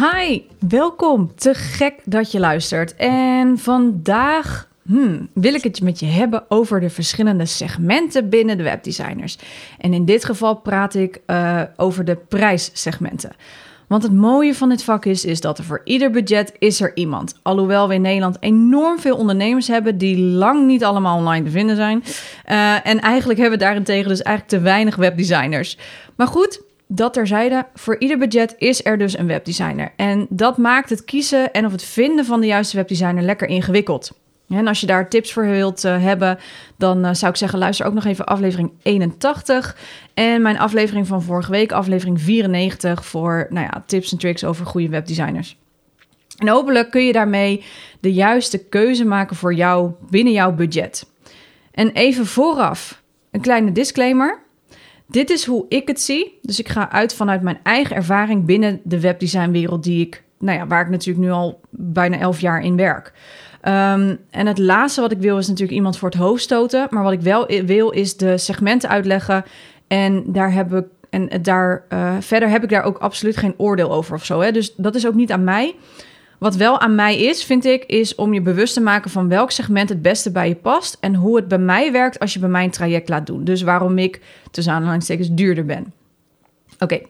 Hi, welkom. Te gek dat je luistert. En vandaag hmm, wil ik het met je hebben over de verschillende segmenten binnen de webdesigners. En in dit geval praat ik uh, over de prijssegmenten. Want het mooie van dit vak is, is dat er voor ieder budget is er iemand. Alhoewel we in Nederland enorm veel ondernemers hebben die lang niet allemaal online te vinden zijn. Uh, en eigenlijk hebben we daarentegen dus eigenlijk te weinig webdesigners. Maar goed, dat terzijde, voor ieder budget is er dus een webdesigner. En dat maakt het kiezen en of het vinden van de juiste webdesigner lekker ingewikkeld. En als je daar tips voor wilt uh, hebben, dan uh, zou ik zeggen: luister ook nog even aflevering 81. En mijn aflevering van vorige week, aflevering 94, voor nou ja, tips en tricks over goede webdesigners. En hopelijk kun je daarmee de juiste keuze maken voor jou binnen jouw budget. En even vooraf een kleine disclaimer. Dit is hoe ik het zie. Dus ik ga uit vanuit mijn eigen ervaring binnen de webdesignwereld, die ik, nou ja, waar ik natuurlijk nu al bijna elf jaar in werk. Um, en het laatste wat ik wil is natuurlijk iemand voor het hoofd stoten. Maar wat ik wel wil is de segmenten uitleggen. En daar heb ik. En daar, uh, verder heb ik daar ook absoluut geen oordeel over of zo. Hè? Dus dat is ook niet aan mij. Wat wel aan mij is, vind ik, is om je bewust te maken van welk segment het beste bij je past en hoe het bij mij werkt als je bij mij een traject laat doen. Dus waarom ik, tussen aanhalingstekens, duurder ben. Oké,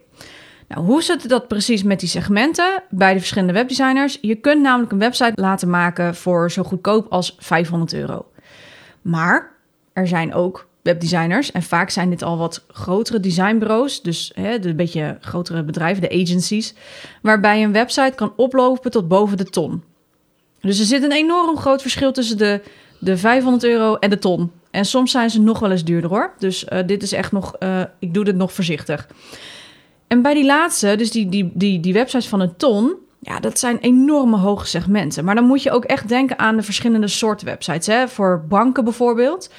nou hoe zit dat precies met die segmenten bij de verschillende webdesigners? Je kunt namelijk een website laten maken voor zo goedkoop als 500 euro. Maar er zijn ook webdesigners. En vaak zijn dit al wat grotere designbureaus, dus hè, de beetje grotere bedrijven, de agencies, waarbij een website kan oplopen tot boven de ton. Dus er zit een enorm groot verschil tussen de, de 500 euro en de ton. En soms zijn ze nog wel eens duurder hoor. Dus uh, dit is echt nog, uh, ik doe dit nog voorzichtig. En bij die laatste, dus die, die, die, die websites van een ton, ja, dat zijn enorme hoge segmenten. Maar dan moet je ook echt denken aan de verschillende soorten websites. Hè? Voor banken bijvoorbeeld,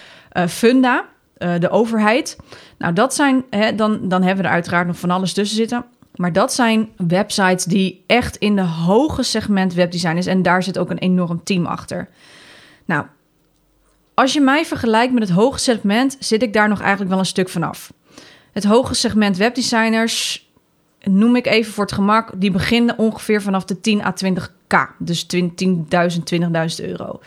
Funda, uh, de overheid. Nou, dat zijn, hè, dan, dan hebben we er uiteraard nog van alles tussen zitten. Maar dat zijn websites die echt in de hoge segment webdesign is. En daar zit ook een enorm team achter. Nou, als je mij vergelijkt met het hoge segment, zit ik daar nog eigenlijk wel een stuk vanaf. Het hoge segment webdesigners noem ik even voor het gemak, die beginnen ongeveer vanaf de 10 à 20k. Dus 10.000, 20.000 euro.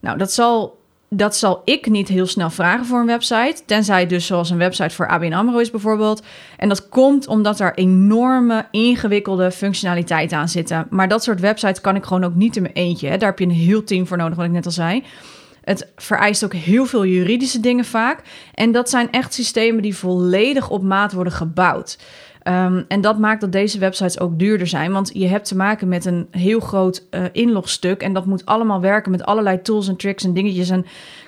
Nou, dat zal, dat zal ik niet heel snel vragen voor een website. Tenzij dus zoals een website voor ABN AMRO is bijvoorbeeld. En dat komt omdat daar enorme ingewikkelde functionaliteiten aan zitten. Maar dat soort websites kan ik gewoon ook niet in mijn eentje. Hè. Daar heb je een heel team voor nodig, wat ik net al zei. Het vereist ook heel veel juridische dingen vaak. En dat zijn echt systemen die volledig op maat worden gebouwd. Um, en dat maakt dat deze websites ook duurder zijn. Want je hebt te maken met een heel groot uh, inlogstuk. En dat moet allemaal werken met allerlei tools en tricks en dingetjes en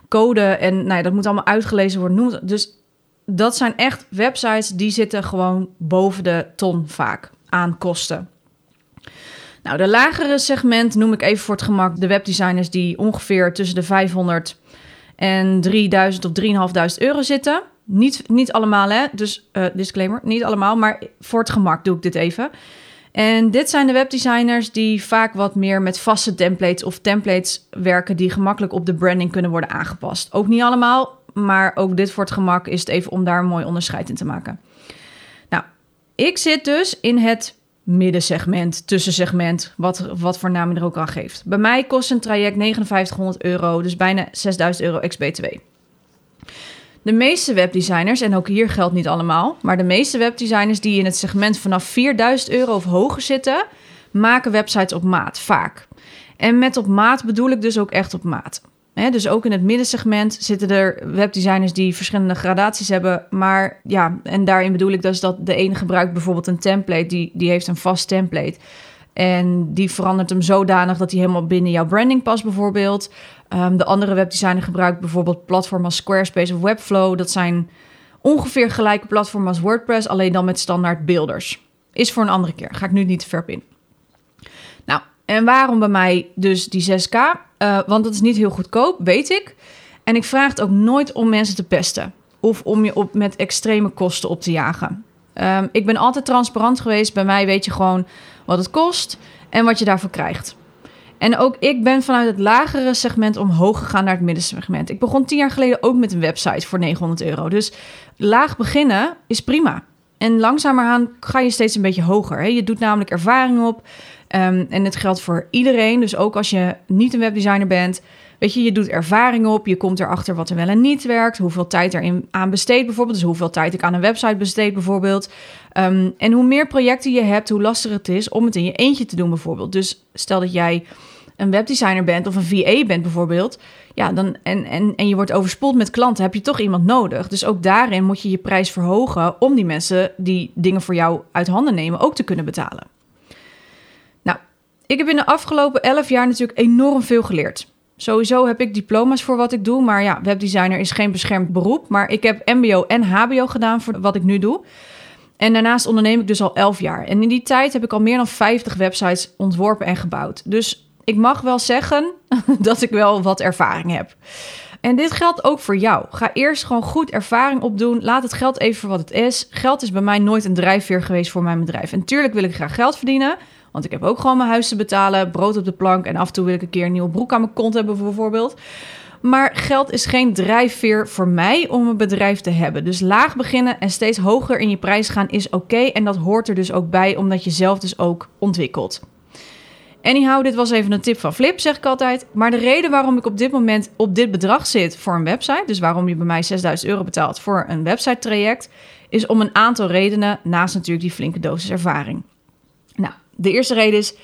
code. En nou ja, dat moet allemaal uitgelezen worden. Dus dat zijn echt websites die zitten gewoon boven de ton vaak aan kosten. Nou, de lagere segment noem ik even voor het gemak de webdesigners die ongeveer tussen de 500 en 3000 of 3500 euro zitten. Niet, niet allemaal, hè? Dus uh, disclaimer, niet allemaal, maar voor het gemak doe ik dit even. En dit zijn de webdesigners die vaak wat meer met vaste templates of templates werken die gemakkelijk op de branding kunnen worden aangepast. Ook niet allemaal, maar ook dit voor het gemak is het even om daar een mooi onderscheid in te maken. Nou, ik zit dus in het middensegment, tussensegment, wat, wat voor naam je er ook aan geeft. Bij mij kost een traject 5900 euro, dus bijna 6000 euro ex-BTW. De meeste webdesigners, en ook hier geldt niet allemaal, maar de meeste webdesigners die in het segment vanaf 4000 euro of hoger zitten, maken websites op maat, vaak. En met op maat bedoel ik dus ook echt op maat. dus ook in het middensegment zitten er webdesigners die verschillende gradaties hebben. Maar ja, en daarin bedoel ik dus dat de ene gebruikt bijvoorbeeld een template, die, die heeft een vast template. En die verandert hem zodanig dat hij helemaal binnen jouw branding past, bijvoorbeeld. Um, de andere webdesigner gebruikt bijvoorbeeld platformen als Squarespace of Webflow. Dat zijn ongeveer gelijke platformen als WordPress, alleen dan met standaard beelders. Is voor een andere keer. Ga ik nu niet te ver in. Nou, en waarom bij mij dus die 6K? Uh, want dat is niet heel goedkoop, weet ik. En ik vraag het ook nooit om mensen te pesten of om je op met extreme kosten op te jagen. Um, ik ben altijd transparant geweest. Bij mij weet je gewoon wat het kost en wat je daarvoor krijgt. En ook ik ben vanuit het lagere segment omhoog gegaan naar het middensegment. Ik begon tien jaar geleden ook met een website voor 900 euro. Dus laag beginnen is prima. En langzamerhand ga je steeds een beetje hoger. Hè? Je doet namelijk ervaring op. Um, en het geldt voor iedereen. Dus ook als je niet een webdesigner bent, Weet je, je doet ervaring op, je komt erachter wat er wel en niet werkt, hoeveel tijd er aan besteed bijvoorbeeld, dus hoeveel tijd ik aan een website besteed bijvoorbeeld. Um, en hoe meer projecten je hebt, hoe lastiger het is om het in je eentje te doen bijvoorbeeld. Dus stel dat jij een webdesigner bent of een VA bent bijvoorbeeld, ja, dan, en, en, en je wordt overspoeld met klanten, heb je toch iemand nodig. Dus ook daarin moet je je prijs verhogen om die mensen die dingen voor jou uit handen nemen ook te kunnen betalen. Nou, ik heb in de afgelopen elf jaar natuurlijk enorm veel geleerd. Sowieso heb ik diploma's voor wat ik doe, maar ja, webdesigner is geen beschermd beroep. Maar ik heb MBO en HBO gedaan voor wat ik nu doe. En daarnaast onderneem ik dus al 11 jaar. En in die tijd heb ik al meer dan 50 websites ontworpen en gebouwd. Dus ik mag wel zeggen dat ik wel wat ervaring heb. En dit geldt ook voor jou. Ga eerst gewoon goed ervaring opdoen. Laat het geld even voor wat het is. Geld is bij mij nooit een drijfveer geweest voor mijn bedrijf. En tuurlijk wil ik graag geld verdienen. Want ik heb ook gewoon mijn huis te betalen, brood op de plank en af en toe wil ik een keer een nieuwe broek aan mijn kont hebben bijvoorbeeld. Maar geld is geen drijfveer voor mij om een bedrijf te hebben. Dus laag beginnen en steeds hoger in je prijs gaan is oké. En dat hoort er dus ook bij, omdat je zelf dus ook ontwikkelt. Anyhow, dit was even een tip van Flip, zeg ik altijd. Maar de reden waarom ik op dit moment op dit bedrag zit voor een website, dus waarom je bij mij 6000 euro betaalt voor een website traject, is om een aantal redenen, naast natuurlijk die flinke dosis ervaring. Nou, de eerste reden is,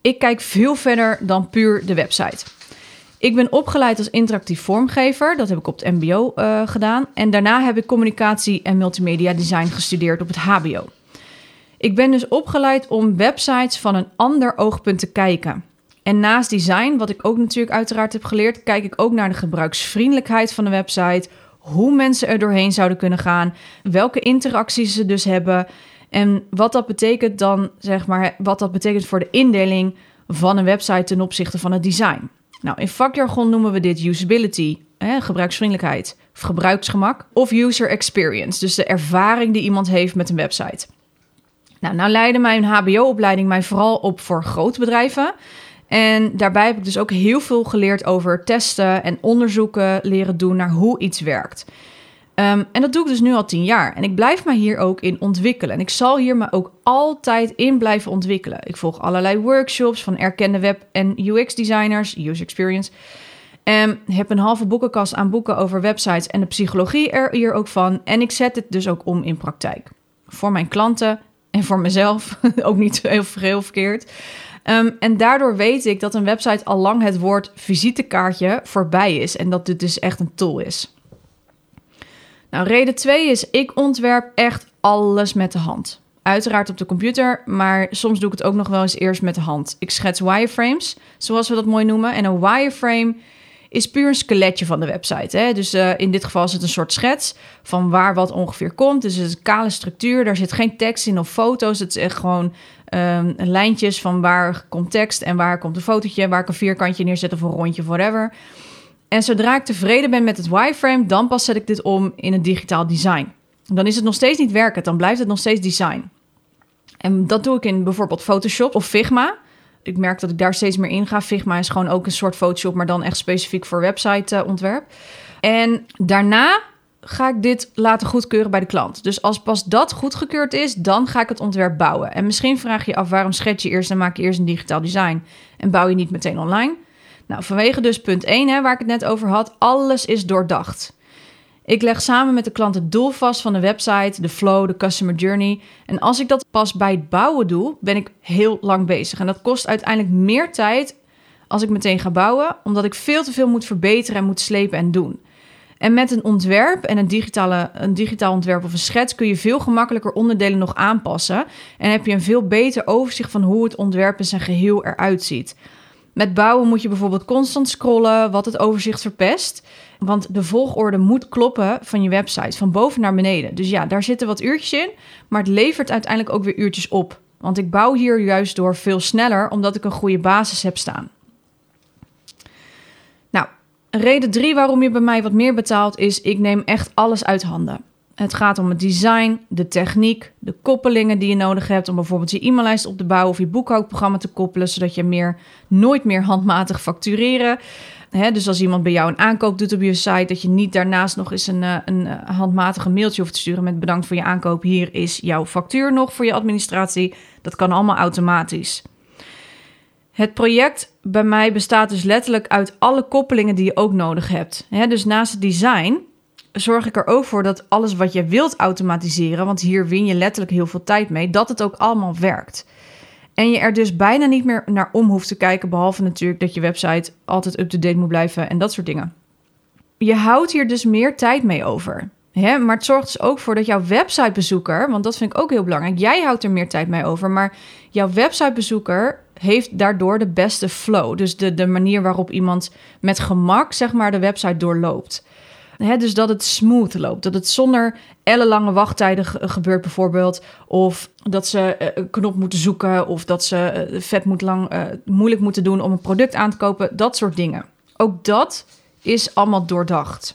ik kijk veel verder dan puur de website. Ik ben opgeleid als interactief vormgever. Dat heb ik op het MBO eh, gedaan. En daarna heb ik communicatie en multimedia design gestudeerd op het HBO. Ik ben dus opgeleid om websites van een ander oogpunt te kijken. En naast design, wat ik ook natuurlijk uiteraard heb geleerd, kijk ik ook naar de gebruiksvriendelijkheid van de website. Hoe mensen er doorheen zouden kunnen gaan. Welke interacties ze dus hebben. En wat dat betekent dan, zeg maar, wat dat betekent voor de indeling van een website ten opzichte van het design. Nou, in vakjargon noemen we dit usability, hè, gebruiksvriendelijkheid, of gebruiksgemak, of user experience, dus de ervaring die iemand heeft met een website. Nou, nou leidde mijn HBO-opleiding mij vooral op voor grote bedrijven. En daarbij heb ik dus ook heel veel geleerd over testen en onderzoeken leren doen naar hoe iets werkt. Um, en dat doe ik dus nu al tien jaar. En ik blijf me hier ook in ontwikkelen. En ik zal hier me ook altijd in blijven ontwikkelen. Ik volg allerlei workshops van erkende web- en UX-designers, user experience. En heb een halve boekenkast aan boeken over websites en de psychologie er hier ook van. En ik zet het dus ook om in praktijk. Voor mijn klanten en voor mezelf. ook niet heel, heel verkeerd. Um, en daardoor weet ik dat een website al lang het woord visitekaartje voorbij is. En dat dit dus echt een tool is. Nou, reden 2 is, ik ontwerp echt alles met de hand. Uiteraard op de computer, maar soms doe ik het ook nog wel eens eerst met de hand. Ik schets wireframes, zoals we dat mooi noemen. En een wireframe is puur een skeletje van de website. Hè? Dus uh, in dit geval is het een soort schets van waar wat ongeveer komt. Dus het is een kale structuur, daar zit geen tekst in of foto's. Het is echt gewoon um, lijntjes van waar komt tekst en waar komt een fotootje, waar ik een vierkantje neerzet of een rondje, whatever. En zodra ik tevreden ben met het wireframe, dan pas zet ik dit om in een digitaal design. Dan is het nog steeds niet werken, dan blijft het nog steeds design. En dat doe ik in bijvoorbeeld Photoshop of Figma. Ik merk dat ik daar steeds meer in ga. Figma is gewoon ook een soort Photoshop, maar dan echt specifiek voor website uh, ontwerp. En daarna ga ik dit laten goedkeuren bij de klant. Dus als pas dat goedgekeurd is, dan ga ik het ontwerp bouwen. En misschien vraag je af waarom schets je eerst en maak je eerst een digitaal design en bouw je niet meteen online. Nou, vanwege dus punt 1, hè, waar ik het net over had, alles is doordacht. Ik leg samen met de klant het doel vast van de website, de flow, de customer journey. En als ik dat pas bij het bouwen doe, ben ik heel lang bezig. En dat kost uiteindelijk meer tijd als ik meteen ga bouwen, omdat ik veel te veel moet verbeteren en moet slepen en doen. En met een ontwerp en een, digitale, een digitaal ontwerp of een schets kun je veel gemakkelijker onderdelen nog aanpassen. En heb je een veel beter overzicht van hoe het ontwerp in zijn geheel eruit ziet. Met bouwen moet je bijvoorbeeld constant scrollen, wat het overzicht verpest. Want de volgorde moet kloppen van je website, van boven naar beneden. Dus ja, daar zitten wat uurtjes in, maar het levert uiteindelijk ook weer uurtjes op. Want ik bouw hier juist door veel sneller, omdat ik een goede basis heb staan. Nou, reden drie waarom je bij mij wat meer betaalt is: ik neem echt alles uit handen. Het gaat om het design, de techniek, de koppelingen die je nodig hebt om bijvoorbeeld je e-maillijst op te bouwen of je boekhoudprogramma te koppelen, zodat je meer, nooit meer handmatig factureren. dus als iemand bij jou een aankoop doet op je site, dat je niet daarnaast nog eens een, eh, een eh, handmatige mailtje hoeft te sturen met bedankt voor je aankoop. Hier is jouw factuur nog voor je administratie. Dat kan allemaal automatisch. Het project bij mij bestaat dus letterlijk uit alle koppelingen die je ook nodig hebt. dus naast het design zorg ik er ook voor dat alles wat je wilt automatiseren, want hier win je letterlijk heel veel tijd mee, dat het ook allemaal werkt. En je er dus bijna niet meer naar om hoeft te kijken, behalve natuurlijk dat je website altijd up-to-date moet blijven en dat soort dingen. Je houdt hier dus meer tijd mee over. Hè? Maar het zorgt dus ook voor dat jouw websitebezoeker, want dat vind ik ook heel belangrijk, jij houdt er meer tijd mee over, maar jouw websitebezoeker heeft daardoor de beste flow. Dus de, de manier waarop iemand met gemak, zeg maar, de website doorloopt dus dat het smooth loopt. Dat het zonder ellenlange wachttijden gebeurt bijvoorbeeld. Of dat ze uh, een knop moeten zoeken. Of dat ze uh, vet moet lang, uh, moeilijk moeten doen om een product aan te kopen. Dat soort dingen. Ook dat is allemaal doordacht.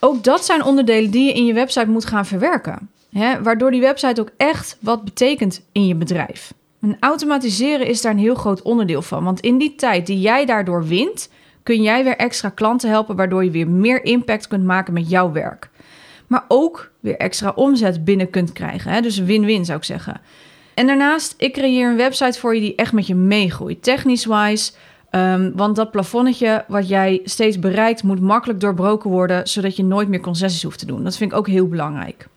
Ook dat zijn onderdelen die je in je website moet gaan verwerken. Waardoor die website ook echt wat betekent in je bedrijf. En automatiseren is daar een heel groot onderdeel van. Want in die tijd die jij daardoor wint, kun jij weer extra klanten helpen, waardoor je weer meer impact kunt maken met jouw werk. Maar ook weer extra omzet binnen kunt krijgen. Hè? Dus win-win zou ik zeggen. En daarnaast, ik creëer een website voor je die echt met je meegroeit, technisch-wise. Um, want dat plafonnetje wat jij steeds bereikt, moet makkelijk doorbroken worden, zodat je nooit meer concessies hoeft te doen. Dat vind ik ook heel belangrijk.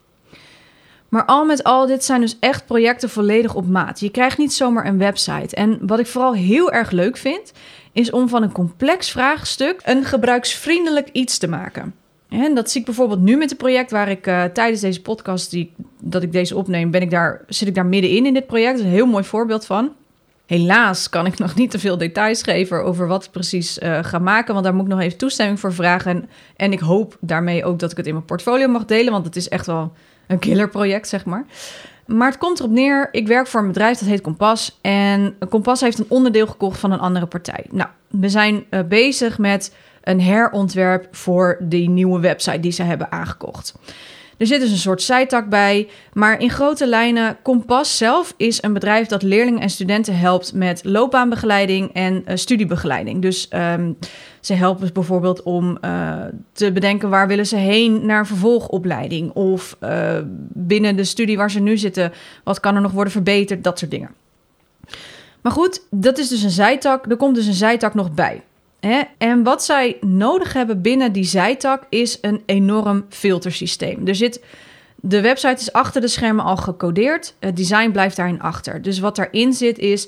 Maar al met al, dit zijn dus echt projecten volledig op maat. Je krijgt niet zomaar een website. En wat ik vooral heel erg leuk vind, is om van een complex vraagstuk een gebruiksvriendelijk iets te maken. En dat zie ik bijvoorbeeld nu met het project waar ik uh, tijdens deze podcast die, dat ik deze opneem, ben ik daar, zit ik daar middenin in dit project. Dat is een heel mooi voorbeeld van. Helaas kan ik nog niet te veel details geven over wat ik precies uh, ga maken, want daar moet ik nog even toestemming voor vragen. En, en ik hoop daarmee ook dat ik het in mijn portfolio mag delen, want het is echt wel een killer project, zeg maar. Maar het komt erop neer, ik werk voor een bedrijf dat heet Kompas. En Kompas heeft een onderdeel gekocht van een andere partij. Nou, we zijn uh, bezig met een herontwerp voor die nieuwe website die ze hebben aangekocht. Er zit dus een soort zijtak bij. Maar in grote lijnen, Kompas zelf is een bedrijf dat leerlingen en studenten helpt met loopbaanbegeleiding en uh, studiebegeleiding. Dus um, ze helpen bijvoorbeeld om uh, te bedenken waar willen ze heen naar vervolgopleiding. Of uh, binnen de studie waar ze nu zitten, wat kan er nog worden verbeterd, dat soort dingen. Maar goed, dat is dus een zijtak. Er komt dus een zijtak nog bij. En wat zij nodig hebben binnen die zijtak is een enorm filtersysteem. Er zit, de website is achter de schermen al gecodeerd. Het design blijft daarin achter. Dus wat daarin zit is.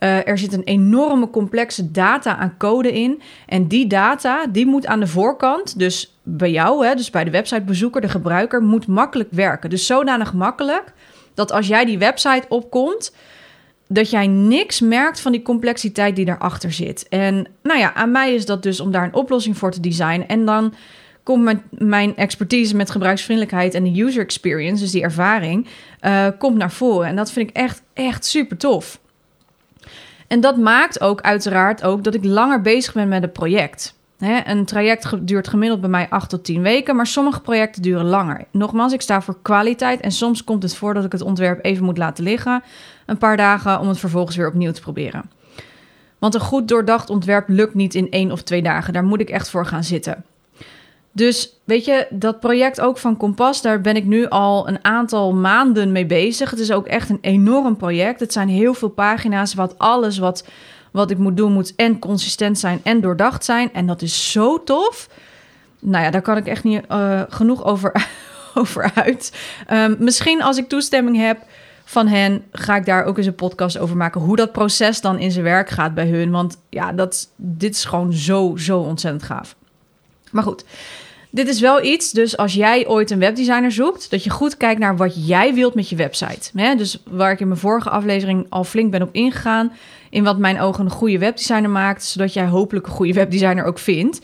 Uh, er zit een enorme complexe data aan code in. En die data die moet aan de voorkant, dus bij jou, hè, dus bij de websitebezoeker, de gebruiker, moet makkelijk werken. Dus zodanig makkelijk dat als jij die website opkomt, dat jij niks merkt van die complexiteit die daarachter zit. En nou ja, aan mij is dat dus om daar een oplossing voor te designen. En dan komt mijn, expertise met gebruiksvriendelijkheid en de user experience, dus die ervaring, uh, komt naar voren. En dat vind ik echt, echt super tof. En dat maakt ook uiteraard ook dat ik langer bezig ben met het project. Een traject duurt gemiddeld bij mij 8 tot 10 weken, maar sommige projecten duren langer. Nogmaals, ik sta voor kwaliteit en soms komt het voor dat ik het ontwerp even moet laten liggen een paar dagen om het vervolgens weer opnieuw te proberen. Want een goed doordacht ontwerp lukt niet in één of twee dagen. Daar moet ik echt voor gaan zitten. Dus weet je, dat project ook van Kompas, daar ben ik nu al een aantal maanden mee bezig. Het is ook echt een enorm project. Het zijn heel veel pagina's, wat alles wat, wat ik moet doen moet en consistent zijn en doordacht zijn. En dat is zo tof. Nou ja, daar kan ik echt niet uh, genoeg over, over uit. Um, misschien als ik toestemming heb, van hen ga ik daar ook eens een podcast over maken. Hoe dat proces dan in zijn werk gaat bij hun. Want ja, dat, dit is gewoon zo, zo ontzettend gaaf. Maar goed, dit is wel iets. Dus als jij ooit een webdesigner zoekt, dat je goed kijkt naar wat jij wilt met je website. Dus waar ik in mijn vorige aflevering al flink ben op ingegaan. In wat mijn ogen een goede webdesigner maakt. Zodat jij hopelijk een goede webdesigner ook vindt.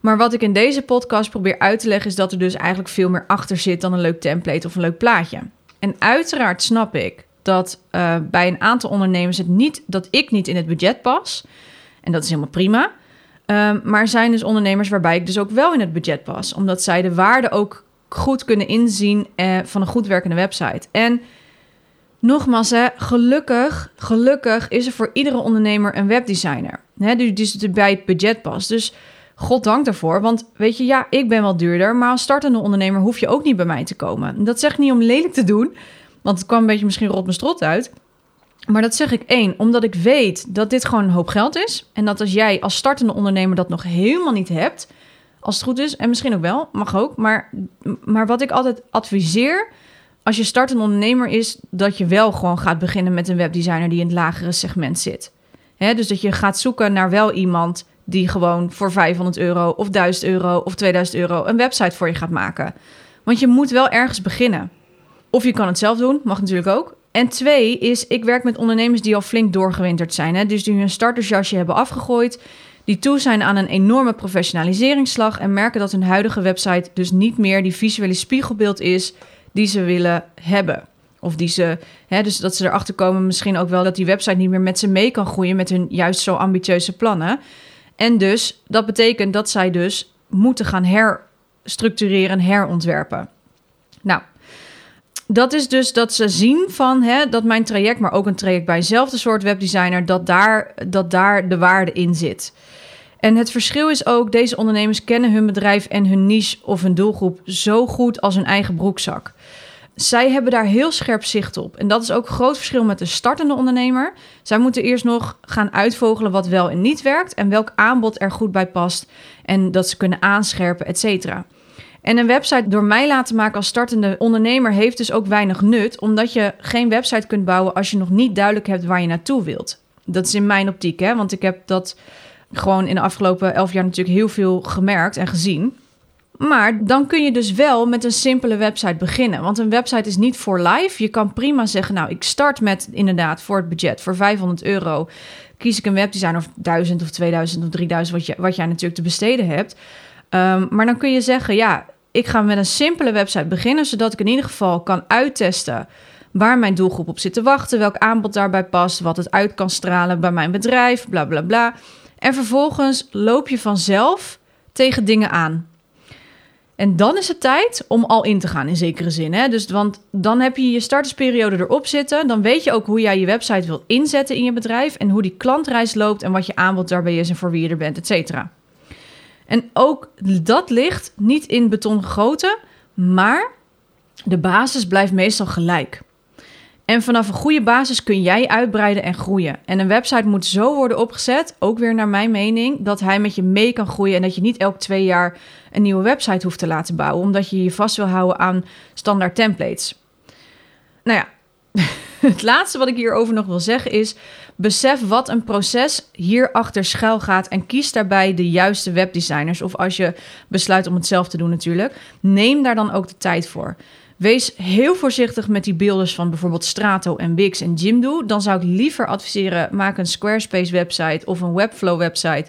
Maar wat ik in deze podcast probeer uit te leggen, is dat er dus eigenlijk veel meer achter zit dan een leuk template of een leuk plaatje. En uiteraard snap ik dat uh, bij een aantal ondernemers het niet dat ik niet in het budget pas. En dat is helemaal prima. Um, maar er zijn dus ondernemers waarbij ik dus ook wel in het budget pas, omdat zij de waarde ook goed kunnen inzien uh, van een goed werkende website. En nogmaals, gelukkig, gelukkig is er voor iedere ondernemer een webdesigner. Hè, die dus bij het budget past. Dus God dank daarvoor. Want weet je, ja, ik ben wel duurder. Maar als startende ondernemer hoef je ook niet bij mij te komen. Dat zeg ik niet om lelijk te doen. Want het kwam een beetje misschien rot mijn strot uit. Maar dat zeg ik één, omdat ik weet dat dit gewoon een hoop geld is. En dat als jij als startende ondernemer dat nog helemaal niet hebt, als het goed is, en misschien ook wel, mag ook. Maar, maar wat ik altijd adviseer, als je startende ondernemer is, dat je wel gewoon gaat beginnen met een webdesigner die in het lagere segment zit. dus dat je gaat zoeken naar wel iemand die gewoon voor 500 euro of 1000 euro of 2000 euro een website voor je gaat maken. Want je moet wel ergens beginnen. Of je kan het zelf doen, mag natuurlijk ook. En twee is, ik werk met ondernemers die al flink doorgewinterd zijn. Hè? Dus die hun startersjasje hebben afgegooid. Die toe zijn aan een enorme professionaliseringsslag. En merken dat hun huidige website dus niet meer die visuele spiegelbeeld is die ze willen hebben. Of die ze, hè, dus dat ze erachter komen misschien ook wel dat die website niet meer met ze mee kan groeien met hun juist zo ambitieuze plannen. En dus dat betekent dat zij dus moeten gaan herstructureren, herontwerpen. Nou, dat is dus dat ze zien van hè, dat mijn traject, maar ook een traject bij eenzelfde soort webdesigner, dat daar, dat daar de waarde in zit. En het verschil is ook, deze ondernemers kennen hun bedrijf en hun niche of hun doelgroep zo goed als hun eigen broekzak. Zij hebben daar heel scherp zicht op. En dat is ook een groot verschil met de startende ondernemer. Zij moeten eerst nog gaan uitvogelen wat wel en niet werkt en welk aanbod er goed bij past en dat ze kunnen aanscherpen, et cetera. En een website door mij laten maken als startende ondernemer heeft dus ook weinig nut, omdat je geen website kunt bouwen als je nog niet duidelijk hebt waar je naartoe wilt. Dat is in mijn optiek, hè? want ik heb dat gewoon in de afgelopen elf jaar natuurlijk heel veel gemerkt en gezien. Maar dan kun je dus wel met een simpele website beginnen. Want een website is niet voor life. Je kan prima zeggen, nou, ik start met inderdaad voor het budget, voor 500 euro. Kies ik een webdesigner of 1000 of 2000 of 3000, wat, je, wat jij natuurlijk te besteden hebt. Um, maar dan kun je zeggen, ja, ik ga met een simpele website beginnen, zodat ik in ieder geval kan uittesten waar mijn doelgroep op zit te wachten, welk aanbod daarbij past, wat het uit kan stralen bij mijn bedrijf, bla bla bla. En vervolgens loop je vanzelf tegen dingen aan. En dan is het tijd om al in te gaan in zekere zin. Hè? Dus, want dan heb je je startersperiode erop zitten. Dan weet je ook hoe jij je website wilt inzetten in je bedrijf. En hoe die klantreis loopt en wat je aanbod daarbij is en voor wie je er bent, et cetera. En ook dat ligt niet in beton gegoten, maar de basis blijft meestal gelijk. En vanaf een goede basis kun jij uitbreiden en groeien. En een website moet zo worden opgezet, ook weer naar mijn mening, dat hij met je mee kan groeien en dat je niet elk twee jaar een nieuwe website hoeft te laten bouwen, omdat je je vast wil houden aan standaard templates. Nou ja, het laatste wat ik hierover nog wil zeggen is: besef wat een proces hierachter schuil gaat en kies daarbij de juiste webdesigners. Of als je besluit om het zelf te doen, natuurlijk, neem daar dan ook de tijd voor. Wees heel voorzichtig met die beelders van bijvoorbeeld Strato en Wix en Jimdo. Dan zou ik liever adviseren: maak een Squarespace website of een Webflow website.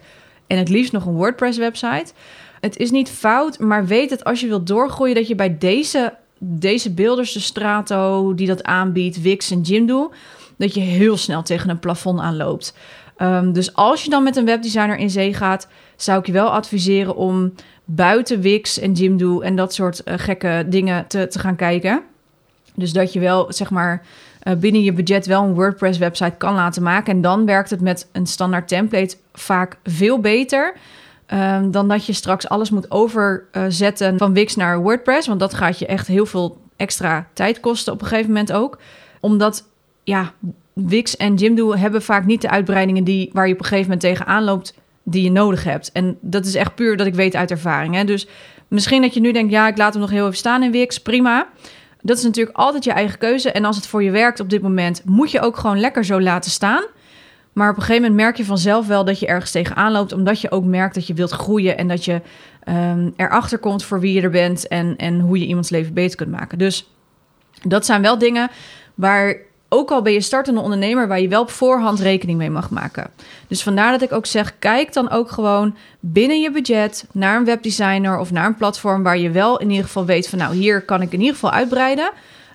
En het liefst nog een WordPress website. Het is niet fout, maar weet dat als je wilt doorgroeien, dat je bij deze, deze beelders, de Strato die dat aanbiedt, Wix en Jimdo, dat je heel snel tegen een plafond aanloopt. Um, dus als je dan met een webdesigner in zee gaat, zou ik je wel adviseren om buiten Wix en Jimdo en dat soort uh, gekke dingen te, te gaan kijken. Dus dat je wel, zeg maar, uh, binnen je budget wel een WordPress website kan laten maken. En dan werkt het met een standaard template vaak veel beter. Um, dan dat je straks alles moet overzetten van Wix naar WordPress. Want dat gaat je echt heel veel extra tijd kosten op een gegeven moment ook. Omdat ja, Wix en Jimdo hebben vaak niet de uitbreidingen die, waar je op een gegeven moment tegenaan loopt die je nodig hebt. En dat is echt puur dat ik weet uit ervaring. Hè? Dus misschien dat je nu denkt, ja, ik laat hem nog heel even staan in Wix, prima. Dat is natuurlijk altijd je eigen keuze. En als het voor je werkt op dit moment, moet je ook gewoon lekker zo laten staan. Maar op een gegeven moment merk je vanzelf wel dat je ergens tegenaan loopt, omdat je ook merkt dat je wilt groeien en dat je um, erachter komt voor wie je er bent en, en hoe je iemands leven beter kunt maken. Dus dat zijn wel dingen waar ook al ben je startende ondernemer, waar je wel op voorhand rekening mee mag maken. Dus vandaar dat ik ook zeg: kijk dan ook gewoon binnen je budget naar een webdesigner of naar een platform waar je wel in ieder geval weet van, nou, hier kan ik in ieder geval uitbreiden.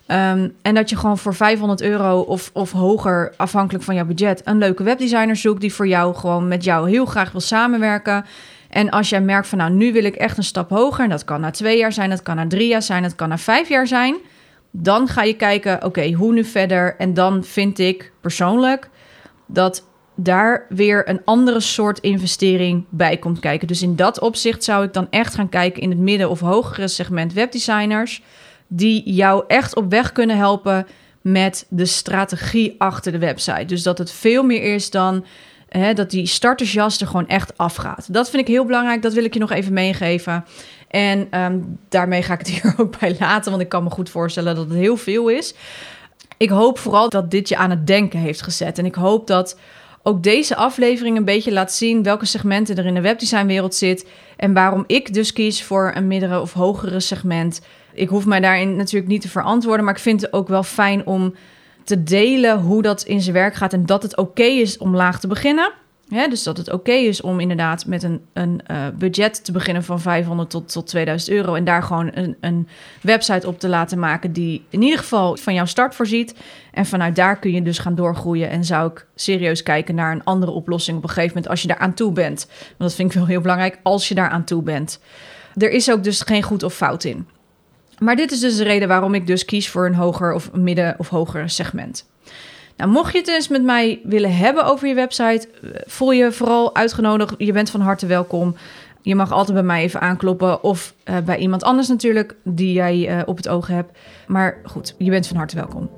Ehm, en dat je gewoon voor 500 euro of, of hoger, afhankelijk van jouw budget, een leuke webdesigner zoekt die voor jou gewoon met jou heel graag wil samenwerken. En als jij merkt van nou, nu wil ik echt een stap hoger, en dat kan na twee jaar zijn, dat kan na drie jaar zijn, dat kan na vijf jaar zijn. Dan ga je kijken, oké, hoe nu verder? En dan vind ik persoonlijk dat daar weer een andere soort investering bij komt kijken. Dus in dat opzicht zou ik dan echt gaan kijken in het midden- of hogere segment webdesigners, die jou echt op weg kunnen helpen met de strategie achter de website. Dus dat het veel meer is dan hè, dat die startersjas er gewoon echt afgaat. Dat vind ik heel belangrijk, dat wil ik je nog even meegeven. En ehm, daarmee ga ik het hier ook bij laten, want ik kan me goed voorstellen dat het heel veel is. Ik hoop vooral dat dit je aan het denken heeft gezet. En ik hoop dat ook deze aflevering een beetje laat zien welke segmenten er in de webdesignwereld zit en waarom ik dus kies voor een midden- of hogere segment. Ik hoef mij daarin natuurlijk niet te verantwoorden, maar ik vind het ook wel fijn om te delen hoe dat in zijn werk gaat en dat het oké is om laag te beginnen. Dus dat het oké is om inderdaad met een, een uh, budget te beginnen van 500 tot, tot 2000 euro. En daar gewoon een, een website op te laten maken die in ieder geval van jouw start voorziet. En vanuit daar kun je dus gaan doorgroeien. En zou ik serieus kijken naar een andere oplossing op een gegeven moment als je daar aan toe bent. Want dat vind ik wel heel belangrijk als je daar aan toe bent. Er is ook dus geen goed of fout in. Maar dit is dus de reden waarom ik dus kies voor een hoger of midden of hoger segment. Nou, mocht je het eens met mij willen hebben over je website, voel je vooral uitgenodigd. Je bent van harte welkom. Je mag altijd bij mij even aankloppen of uh, bij iemand anders natuurlijk die jij uh, op het oog hebt. Maar goed, je bent van harte welkom.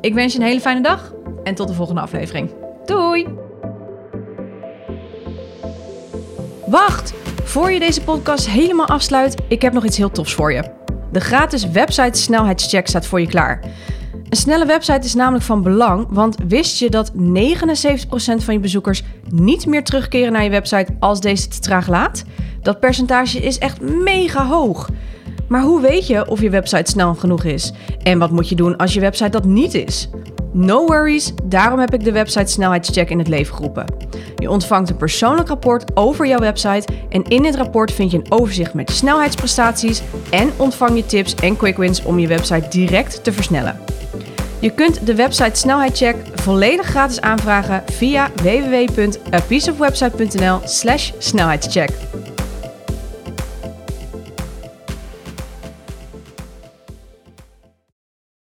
Ik wens je een hele fijne dag en tot de volgende aflevering. Doei! Wacht! Voor je deze podcast helemaal afsluit, ik heb nog iets heel tofs voor je. De gratis website snelheidscheck staat voor je klaar. Een snelle website is namelijk van belang, want wist je dat 79% van je bezoekers niet meer terugkeren naar je website als deze te traag laat? Dat percentage is echt mega hoog. Maar hoe weet je of je website snel genoeg is? En wat moet je doen als je website dat niet is? No worries, daarom heb ik de website snelheidscheck in het leven geroepen. Je ontvangt een persoonlijk rapport over jouw website en in dit rapport vind je een overzicht met snelheidsprestaties en ontvang je tips en quick wins om je website direct te versnellen. Je kunt de website Snelheidcheck volledig gratis aanvragen via www.apieceofwebsite.nl/snelheidscheck.